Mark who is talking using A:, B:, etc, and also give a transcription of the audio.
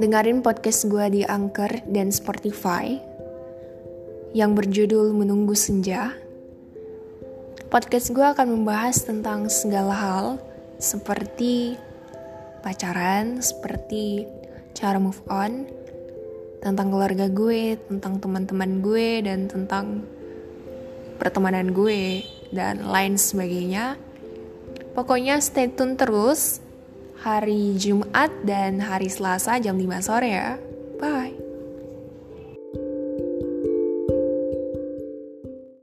A: dengerin podcast gue di Anchor dan Spotify yang berjudul Menunggu Senja. Podcast gue akan membahas tentang segala hal seperti pacaran, seperti cara move on, tentang keluarga gue, tentang teman-teman gue, dan tentang pertemanan gue, dan lain sebagainya. Pokoknya stay tune terus hari Jumat dan hari Selasa jam 5 sore ya. Bye.